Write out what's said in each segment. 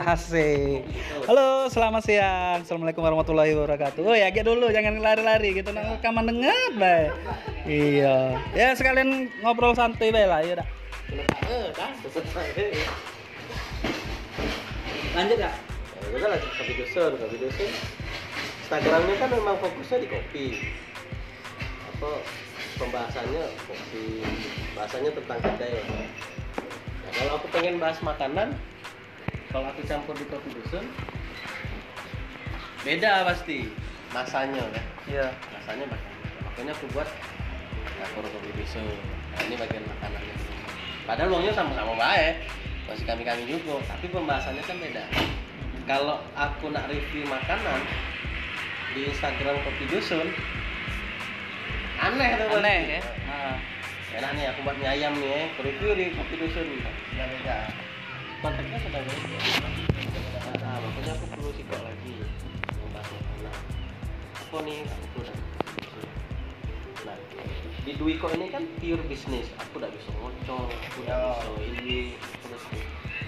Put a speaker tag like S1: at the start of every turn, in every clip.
S1: Asik. Halo, selamat siang. Assalamualaikum warahmatullahi wabarakatuh. Oh ya, dulu, jangan lari-lari gitu. Nang rekaman dengar, bae. Iya. Ya sekalian ngobrol santai bae lah, ya dah. Lanjut ya?
S2: Ya, udah lanjut kopi dusun, kopi dusun. Instagramnya kan memang fokusnya di kopi. Apa pembahasannya kopi, bahasanya tentang kedai. Nah, kalau aku pengen bahas makanan, kalau aku campur di kopi dusun, beda pasti masanya kan.
S1: Iya.
S2: Masanya makan. Makanya aku buat dapur kopi dusun. Nah, ini bagian makanannya. Padahal uangnya sama-sama baik, masih kami-kami juga, tapi pembahasannya kan beda. Kalau aku nak review makanan di Instagram kopi dusun, aneh tuh
S1: Aneh
S2: pasti.
S1: ya. Ah.
S2: Enak nih aku buat mie ayam nih, ya. review di kopi dusun. Sudah beda. Konteksnya sudah beda. Nah, makanya aku perlu sikap lagi membahas makanan. Apa nih aku udah Nah, di Duiko ini kan pure bisnis. Aku udah bisa ngocok, aku udah bisa ini, terus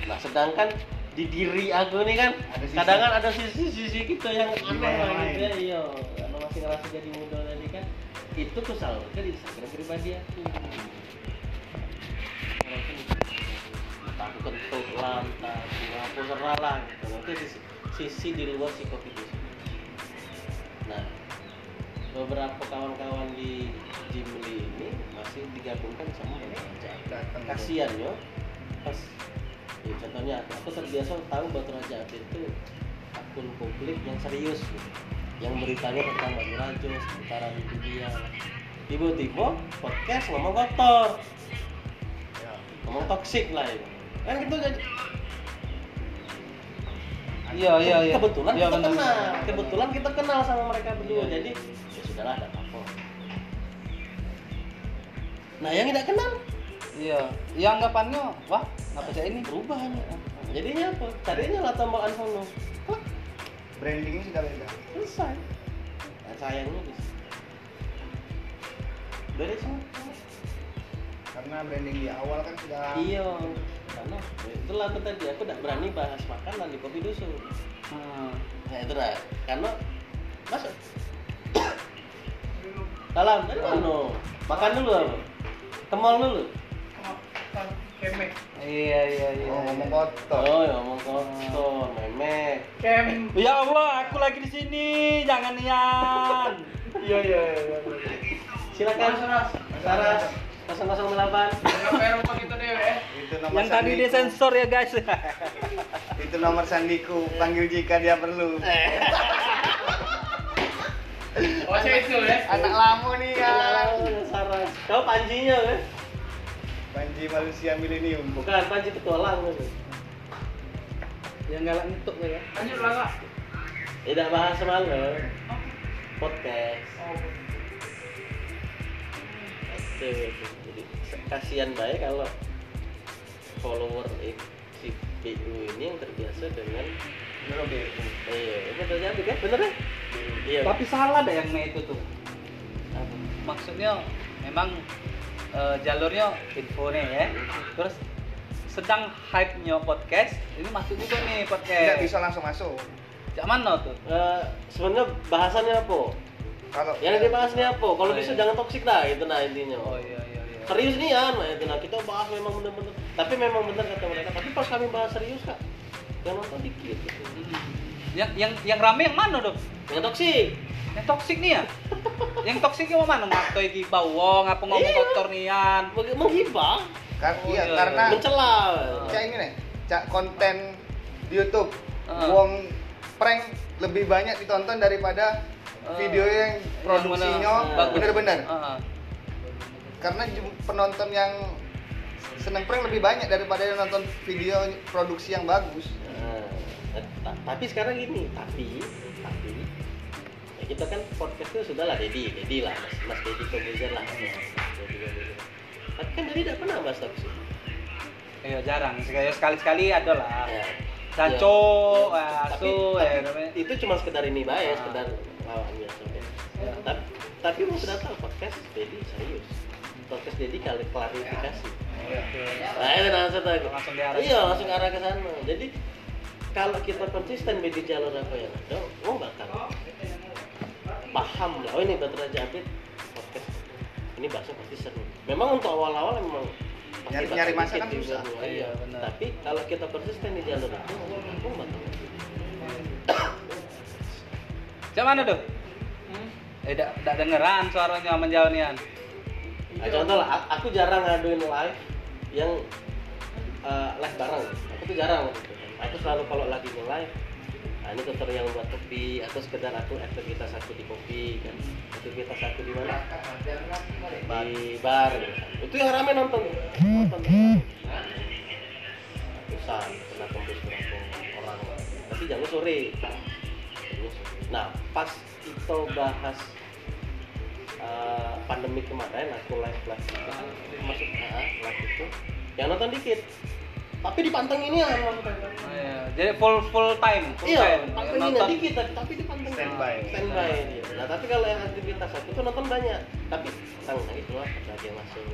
S2: Nah, sedangkan di diri aku nih kan
S3: Ada sisi.
S2: kadang kan ada sisi-sisi kita yang aneh lah gitu ya. Iya, karena masih ngerasa jadi muda tadi kan. Itu tuh salurkan di Instagram pribadi aku. Entah aku kentut lah, entah aku apa serah lah gitu. Itu sisi, sisi di luar si kopi itu. Nah, beberapa kawan-kawan di Jimli ini masih digabungkan sama.
S3: Datang
S2: Kasian yo, pas ya, contohnya aku, aku terbiasa tahu Batu Raja itu akun publik yang serius gitu. yang beritanya tentang Batu Raja seputaran itu dia tiba-tiba podcast ngomong kotor
S3: Ya.
S2: ngomong toksik lah itu kan gitu jadi
S1: Iya, iya, iya.
S2: kebetulan
S1: Iya,
S2: kita
S1: benar,
S2: kenal kebetulan kita kenal sama mereka berdua
S1: Iya.
S2: jadi ya sudahlah ada apa nah yang tidak kenal
S1: Iya. Ya anggapannya, wah, ngapa saya ini?
S2: perubahan jadinya apa tadinya lah tombol unfollow Klik,
S3: Brandingnya sudah beda.
S2: selesai nah, sayangnya di situ. dari semua
S3: Karena branding di awal kan sudah
S2: iya karena itulah aku tadi aku tidak berani bahas makanan di kopi dusun
S1: Hmm.
S2: nah itu lah karena masuk dalam dari mana makan dulu apa ke mall dulu
S3: kemek.
S1: Iya, iya, iya.
S3: Oh, ngomong
S1: iya.
S3: kotor.
S2: oh ya ngomong kotor memek
S3: Kem.
S1: Ya Allah, aku lagi di sini. Jangan Ian.
S3: Iya iya iya.
S2: silakan Saras 008
S3: Itu nomor
S1: Yang tadi
S3: sandiku.
S1: disensor ya guys.
S3: Itu nomor sandiku. Panggil jika dia perlu.
S4: Oh, saya itu ya.
S3: Anak lama nih.
S2: Saras kau panjinya kan
S3: Panji manusia milenium.
S2: bukan panji petualang kan
S1: Yang galak ngetuk ya.
S4: Lanjut lah, Kak.
S2: tidak bahas semalam podcast
S4: Oh,
S2: Oke, oke. Kasihan baik kalau follower si BU ini yang terbiasa dengan
S3: Dulu deh.
S2: iya jadi kan bener ya iya
S1: Tapi salah deh yang me itu tuh. Maksudnya memang eh, jalurnya info nih ya. Terus sedang hype-nya podcast, ini masuk juga nih podcast.
S3: Tidak bisa langsung masuk.
S1: Cak mana tuh?
S2: Eh, sebenarnya bahasannya apa
S3: Kalau
S2: yang dibahas ini apa kalau
S1: Oh,
S2: bisa
S1: iya.
S2: jangan toksik lah gitu nah intinya
S1: Oh iya.
S2: Serius nih kan nah, nah kita bahas memang bener-bener tapi memang bener kata mereka tapi pas kami bahas serius kak yang nonton dikit gitu
S1: Hmm. Yang yang yang rame yang mana dong?
S2: yang toksik
S1: Yang toksik nih ya? yang toksiknya mau mana? Ngato iki bawong apa ngomong
S2: Iya.
S1: kotor nian?
S2: Menghibah
S3: Kar-
S1: Oh,
S3: iya,
S1: iya,
S3: karena
S2: mencela
S3: cak ini nih, cak konten di YouTube.
S1: Heeh.
S3: Wong prank lebih banyak ditonton daripada
S1: Heeh.
S3: video yang produksinya bener-bener.
S1: Heeh.
S3: Karena penonton yang seneng prank lebih banyak daripada yang nonton video produksi yang bagus.
S2: Nah, ta- tapi sekarang gini, tapi tapi ya kita kan podcastnya sudah lah Dedi, Dedi lah, Mas Mas Dedi Kobuzer lah. Dedi Kobuzer. Tapi kan Dedi tidak pernah bahas toksik.
S1: Iya jarang. Sekali sekali ada lah.
S2: Ya.
S1: Caco,
S2: Ya. tapi,
S1: asu,
S2: tapi
S1: ya namanya.
S2: itu cuma sekedar ini baik,
S1: Ah.
S2: sekedar lawan biasa.
S1: Ya.
S2: Tapi tapi mau sudah tahu podcast Dedi serius. Podcast Dedi kali klarifikasi.
S1: Oke.
S2: Nah, itu langsung tahu.
S1: Langsung diarah
S2: Iya, langsung arah ke sana. Jadi kalau kita konsisten di jalur apa yang ada oh bakal paham lah oh ini Bater Raja Abid podcast ini bahasa pasti seru memang untuk awal-awal memang
S3: Nyari- nyari masa kan susah.
S2: bawah,
S1: Iya,
S2: iya.
S1: benar.
S2: tapi kalau kita konsisten di jalur itu oh bakal
S1: Cak mana tuh? Eh, dak dak dengeran suaranya menjauh nian.
S2: Nah, contoh lah, aku jarang ngaduin live yang eh, live bareng. Aku tuh jarang. Aku selalu kalau lagi nge live, nah ini tutor yang buat kopi atau sekedar aku aktivitas aku di kopi kan. Aktivitas aku di mana? Di bar. Itu yang rame nonton. Nonton. Ratusan, kena tembus berapa orang. Tapi jangan sore. Nah, pas kita bahas uh, pandemi kemarin aku live live itu masuk ah, live itu yang nonton dikit tapi dipantengin ya nonton
S1: Oh, iya. Jadi full full time, full
S2: iya
S1: time.
S2: pantengin
S1: Nonton.
S2: dikit tapi, tapi dipantengin
S3: Standby.
S2: standby dia. nah tapi kalau yang aktivitas aku tuh nonton banyak tapi tang nah itu lah ada dia masuk?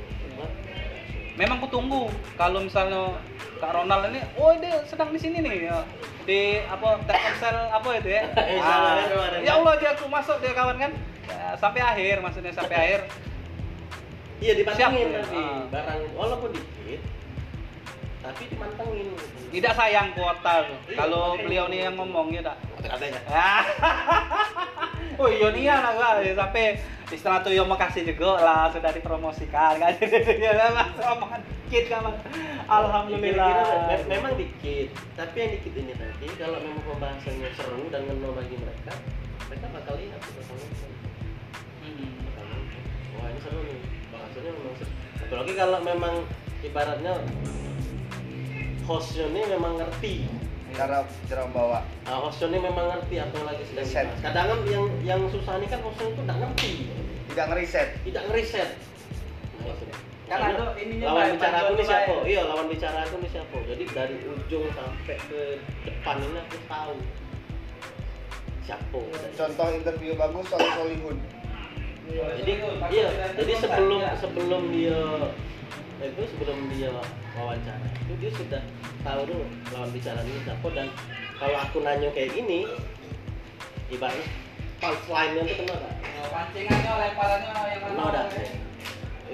S1: Memang ku tunggu kalau misalnya Kak Ronald ini, oh dia sedang di sini nih ya. Di apa Telkomsel apa itu ya?
S2: Sama, sama.
S1: ya Allah dia aku masuk dia kawan kan. Ya, sampai akhir maksudnya sampai akhir.
S2: iya dipantengin tapi
S1: Ah.
S2: barang walaupun dikit tapi dimantengin gitu.
S1: Tidak sayang kuota tuh.
S2: Iya,
S1: Kalau beliau nih yang ngomong ya tak.
S2: katanya
S1: oh iya nih ya lah Kak. sampai istilah tuh yang makasih juga lah sudah dipromosikan kan ya lah mas omongan dikit kan Mas. alhamdulillah
S2: memang dikit tapi yang dikit ini tadi kalau memang pembahasannya seru dan ngeno bagi mereka mereka bakal lihat bakal nonton seru nih. Bahasanya memang seru. Apalagi kalau memang ibaratnya hostnya ini memang ngerti.
S3: Cara cara membawa.
S2: Nah, hostnya ini memang ngerti apa yang lagi sedang
S3: Riset.
S2: dibahas. Kadang kan yang yang susah ini kan hostnya itu tidak ngerti.
S3: Tidak ngeriset
S2: tidak ngeriset nah, itu.
S1: Kan
S2: Soalnya
S1: ada ininya,
S2: lawan
S1: Pak,
S2: bicara aku
S1: tuh,
S2: siapa?
S1: Pak.
S2: iya lawan bicara aku nih siapa? Jadi dari ujung sampai ke depan ini aku tahu. Siapa?
S3: Contoh interview bagus soal Solihun
S2: jadi iya jadi sebelum sebelum dia itu sebelum dia wawancara itu dia sudah tahu dulu lawan bicara ini siapa dan kalau aku nanya kayak gini ibaratnya punchline-nya itu kena gak?
S1: pancingannya lemparannya yang
S2: Kena gak?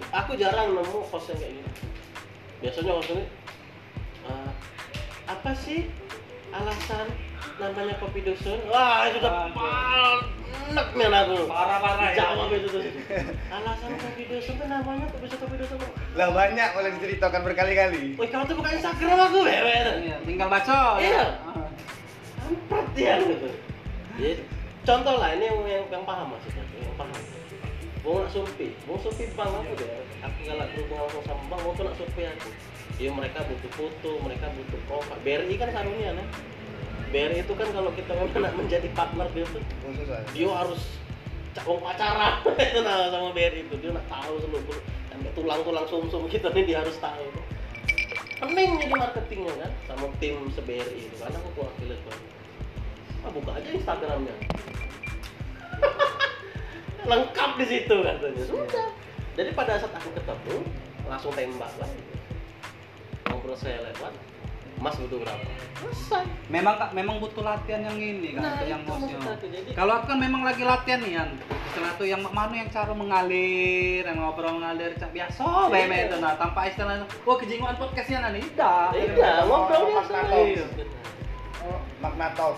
S2: aku jarang nemu host yang kayak gini biasanya host ini "Eh, apa sih alasan namanya kopi dusun wah itu udah. Panek men aku.
S1: Parah parah ya.
S2: Jawab itu tuh. Alasan kopi dusun tuh namanya kok bisa kopi dusun
S3: lah banyak boleh diceritakan berkali-kali.
S2: Wih kamu tuh bukan instagram aku
S1: Iya, tinggal baca
S2: Iya.
S1: ya.
S2: kampret ya gitu contoh lah ini yang, yang, yang paham maksudnya yang paham. Mau nak survei mau survei bang aku deh. Aku kalau berhubungan langsung sama bang mau tuh nak survei aku. Iya mereka butuh foto, mereka butuh profil. BRI kan sarunya nih. BRI itu kan kalau kita memang nak menjadi partner dia tuh, dia harus cakong pacaran itu nah sama BRI itu dia nak tahu seluruh sampai tulang-tulang sumsum kita nih dia harus tahu. Pening jadi marketingnya kan sama tim se-BRI itu karena aku wakil itu. Ah, buka aja Instagramnya. Lengkap di situ katanya. Sudah. Jadi pada saat aku ketemu langsung tembak lah. Ngobrol saya lewat. Mas butuh berapa? Selesai.
S1: Memang Kak, memang butuh latihan yang ini kan,
S2: Nah,
S1: yang
S2: itu
S1: hostnya.
S2: maksud aku. Jadi-
S1: Kalau aku kan memang lagi latihan nih kan. Istilah tuh yang mana yang cara mengalir, yang ngobrol mengalir cak biasa bae itu nah tanpa istilah wah kejinguan podcastnya nanti tidak.
S2: Iya, ngobrol biasa.
S3: Makna talk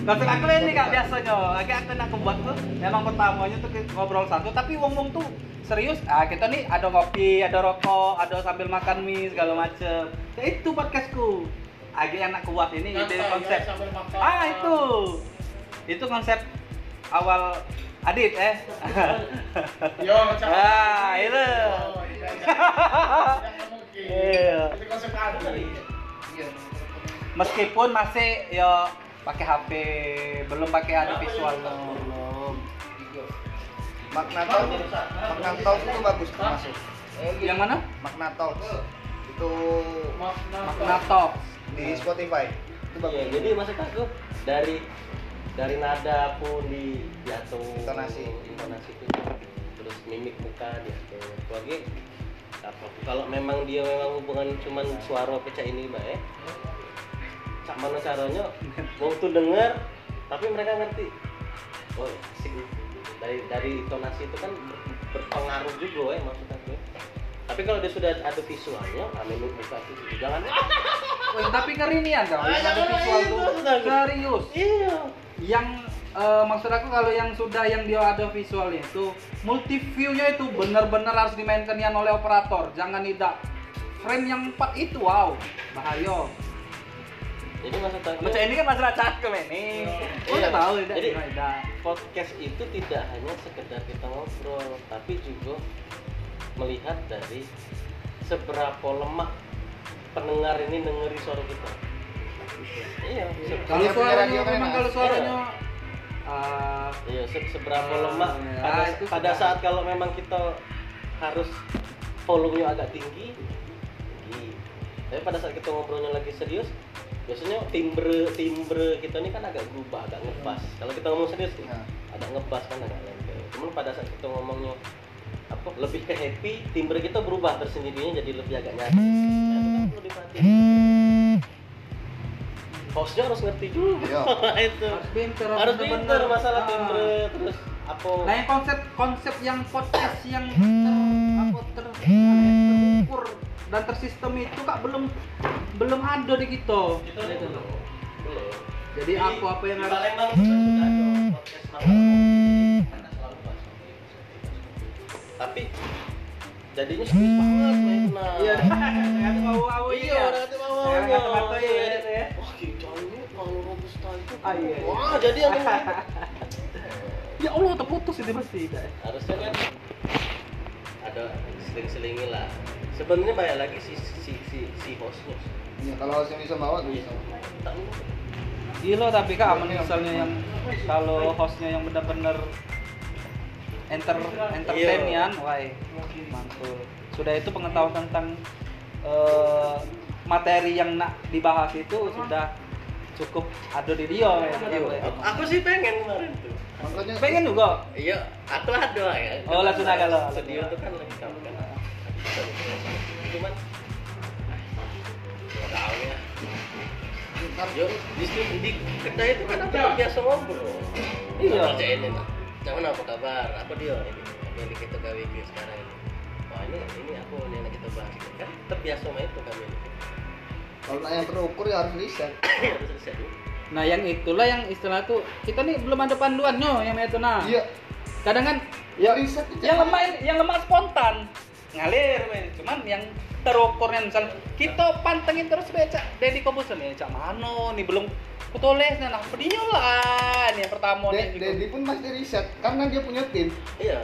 S1: Kalau aku ini kak biasanya, agak aku nak buat tuh memang pertamanya tuh ngobrol satu, tapi wong wong tuh serius. Ah kita nih ada ngopi, ada rokok, ada sambil makan mie segala macem. Ya itu podcastku. Agak enak kuat ini ide konsep.
S4: ya, makan.
S1: Ah itu, itu konsep awal Adit eh.
S4: Yo,
S1: Ah, itu.
S4: Iya, iya.
S1: Iya.
S4: Itu konsep.
S1: Meskipun masih ya pakai HP, belum pakai ada visual.
S2: Belum.
S3: makna talk makna talk itu bagus termasuk
S1: Yang mana?
S3: makna talk itu
S1: Makna Talk.
S3: di Spotify itu bagus
S2: Iya, jadi maksud aku dari dari nada pun di diatur
S3: Intonasi.
S2: intonasi itu terus mimik muka diatur lagi apa kalau memang dia memang hubungan cuman suara pecah ini mbak ya mana caranya? Mau tuh denger tapi mereka ngerti. Oh sing dari dari intonasi itu kan ber- berpengaruh juga ya maksud aku tapi kalau dia sudah ada visualnya amin muka itu. Jangan.
S1: Tapi kerinian kau
S2: Ah,
S1: yang ada
S2: jangan
S1: visual
S2: itu,
S1: serius.
S2: Iya.
S1: Yang eh, maksud aku kalau yang sudah yang dia ada visualnya itu multi view-nya itu benar-benar harus dimainkan oleh operator. Jangan tidak. Frame yang empat itu wow bahaya
S2: jadi maksud aku
S1: macam ini kan masalah cakep ini
S2: Iya.
S1: oh udah tahu tidak
S2: Jadi-
S1: tidak
S2: podcast itu tidak hanya sekedar kita ngobrol tapi juga melihat dari seberapa lemah pendengar ini dengeri suara kita. Iya. Se-
S1: kalau
S3: radio
S1: suaranya
S3: kan
S1: memang
S3: enak.
S1: kalau suaranya eh,
S2: iya se- seberapa
S1: Oh,
S2: lemah
S1: ya,
S2: pada,
S1: itu
S2: pada
S1: sudah.
S2: saat kalau memang kita harus volumenya agak tinggi tinggi. Tapi pada saat kita ngobrolnya lagi serius biasanya timbre timbre kita ini kan agak berubah agak ngebas kalau kita ngomong serius nih,
S3: Nah.
S2: agak ngebas kan agak lempel cuman pada saat kita ngomongnya apa lebih ke happy timbre kita berubah tersendirinya jadi lebih agak nyaris. Nah, itu kan perlu diperhatiin. Hostnya harus ngerti juga.
S3: Iya.
S2: itu.
S1: Harus pinter
S2: harus pinter masalah
S1: Ah.
S2: timbre terus apa.
S1: Nah yang konsep konsep yang podcast yang ter apa ter terukur dan tersistem itu kak belum belum ada di kita.
S2: kita ini belum belum
S1: Jadi apa apa yang harus
S2: Palembang sudah ada podcast tapi jadinya serius banget main nah
S1: Iya, ada mau-mau
S2: iya nanti mau mau
S1: Sekarang kata-kata ya, ya.
S2: wah kita ini kalau robusta itu.
S1: Ah, iya, iya.
S2: wah jadi yang
S1: Ya Allah terputus itu pasti.
S2: harusnya kan ada seling-selingi lah. Sebenarnya banyak lagi si si si, si hostnya.
S3: Iya, kalau hostnya bisa bawa gue bisa.
S2: tak
S1: Gila tapi kak misalnya yang kalau hostnya yang benar-benar enter entertainian, wah mantul. Sudah itu pengetahuan tentang eh, materi yang nak dibahas itu sudah cukup ada di dia. ya.
S2: aku, aku sih pengen kemarin tuh
S3: Makanya
S1: Pengen juga.
S2: iya aku ada ya
S1: Oh, langsung ada lo.
S2: studio tuh kan lagi kamu kan cuman tahu ya Yo, di, di kedai itu kan aku biasa ngobrol.
S1: Iya.
S2: Kerjain ini. Jangan apa kabar? Apa dia ini? Yang kita gawe sekarang ini? Wah ini ini aku ini yang kita bahas. Kan terbiasa sama itu kami.
S3: Kalau yang terukur ya harus riset.
S2: Harus riset dulu.
S1: Nah yang itulah yang istilah tuh kita nih belum ada panduannya yang itu nah.
S3: Iya,
S1: Kadang kan
S3: ya riset itu.
S1: yang lemah yang lemah spontan ngalir men. cuman yang terukurnya misal kita pantengin terus beca Deddy Kobuser nih cak mano nih belum kutulis nah nah dia lah nih yang pertama
S3: De-
S1: nih
S3: Dedi pun pasti riset karena dia punya tim.
S2: Iya.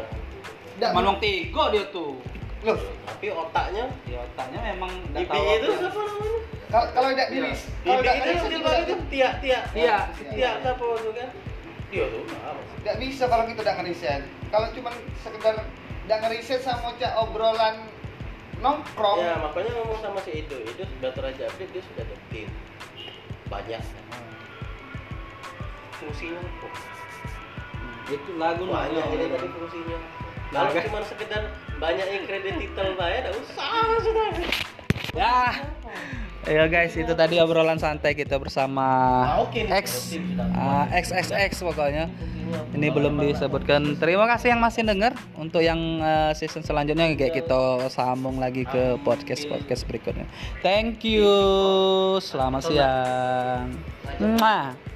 S3: Nggak-
S1: Manong tiga dia tuh
S3: Loh,
S2: Tapi otaknya
S1: di otaknya memang tahu
S2: itu siapa namanya?
S3: Kalau kalau tidak
S1: Iya.
S3: diris, kalau tidak
S2: itu yang
S3: juga
S2: itu tiak tiak.
S1: Iya.
S2: Tiak siapa itu kan? Dia tuh. apa?
S3: tidak bisa kalau kita tidak ngeriset. Kalau cuma sekedar tidak ngeriset sama cak obrolan nongkrong.
S2: Ya makanya ngomong sama si Edo, Edo Batu Raja update dia sudah tim banyak. Fungsinya apa?
S1: itu lagu
S2: banyak
S1: namanya.
S2: ini tadi fungsinya kalau cuma sekedar banyak yang kredit titel bayar tidak usah sudah
S1: ya Ya guys, itu tadi obrolan santai kita bersama
S2: Oke,
S1: X
S2: tim sudah.
S1: ah, XXX pokoknya. Ini belum disebutkan. Terima kasih yang masih dengar. Untuk yang eh, season selanjutnya kayak kita sambung lagi ke podcast podcast berikutnya. Thank you. Selamat siang. Mwah.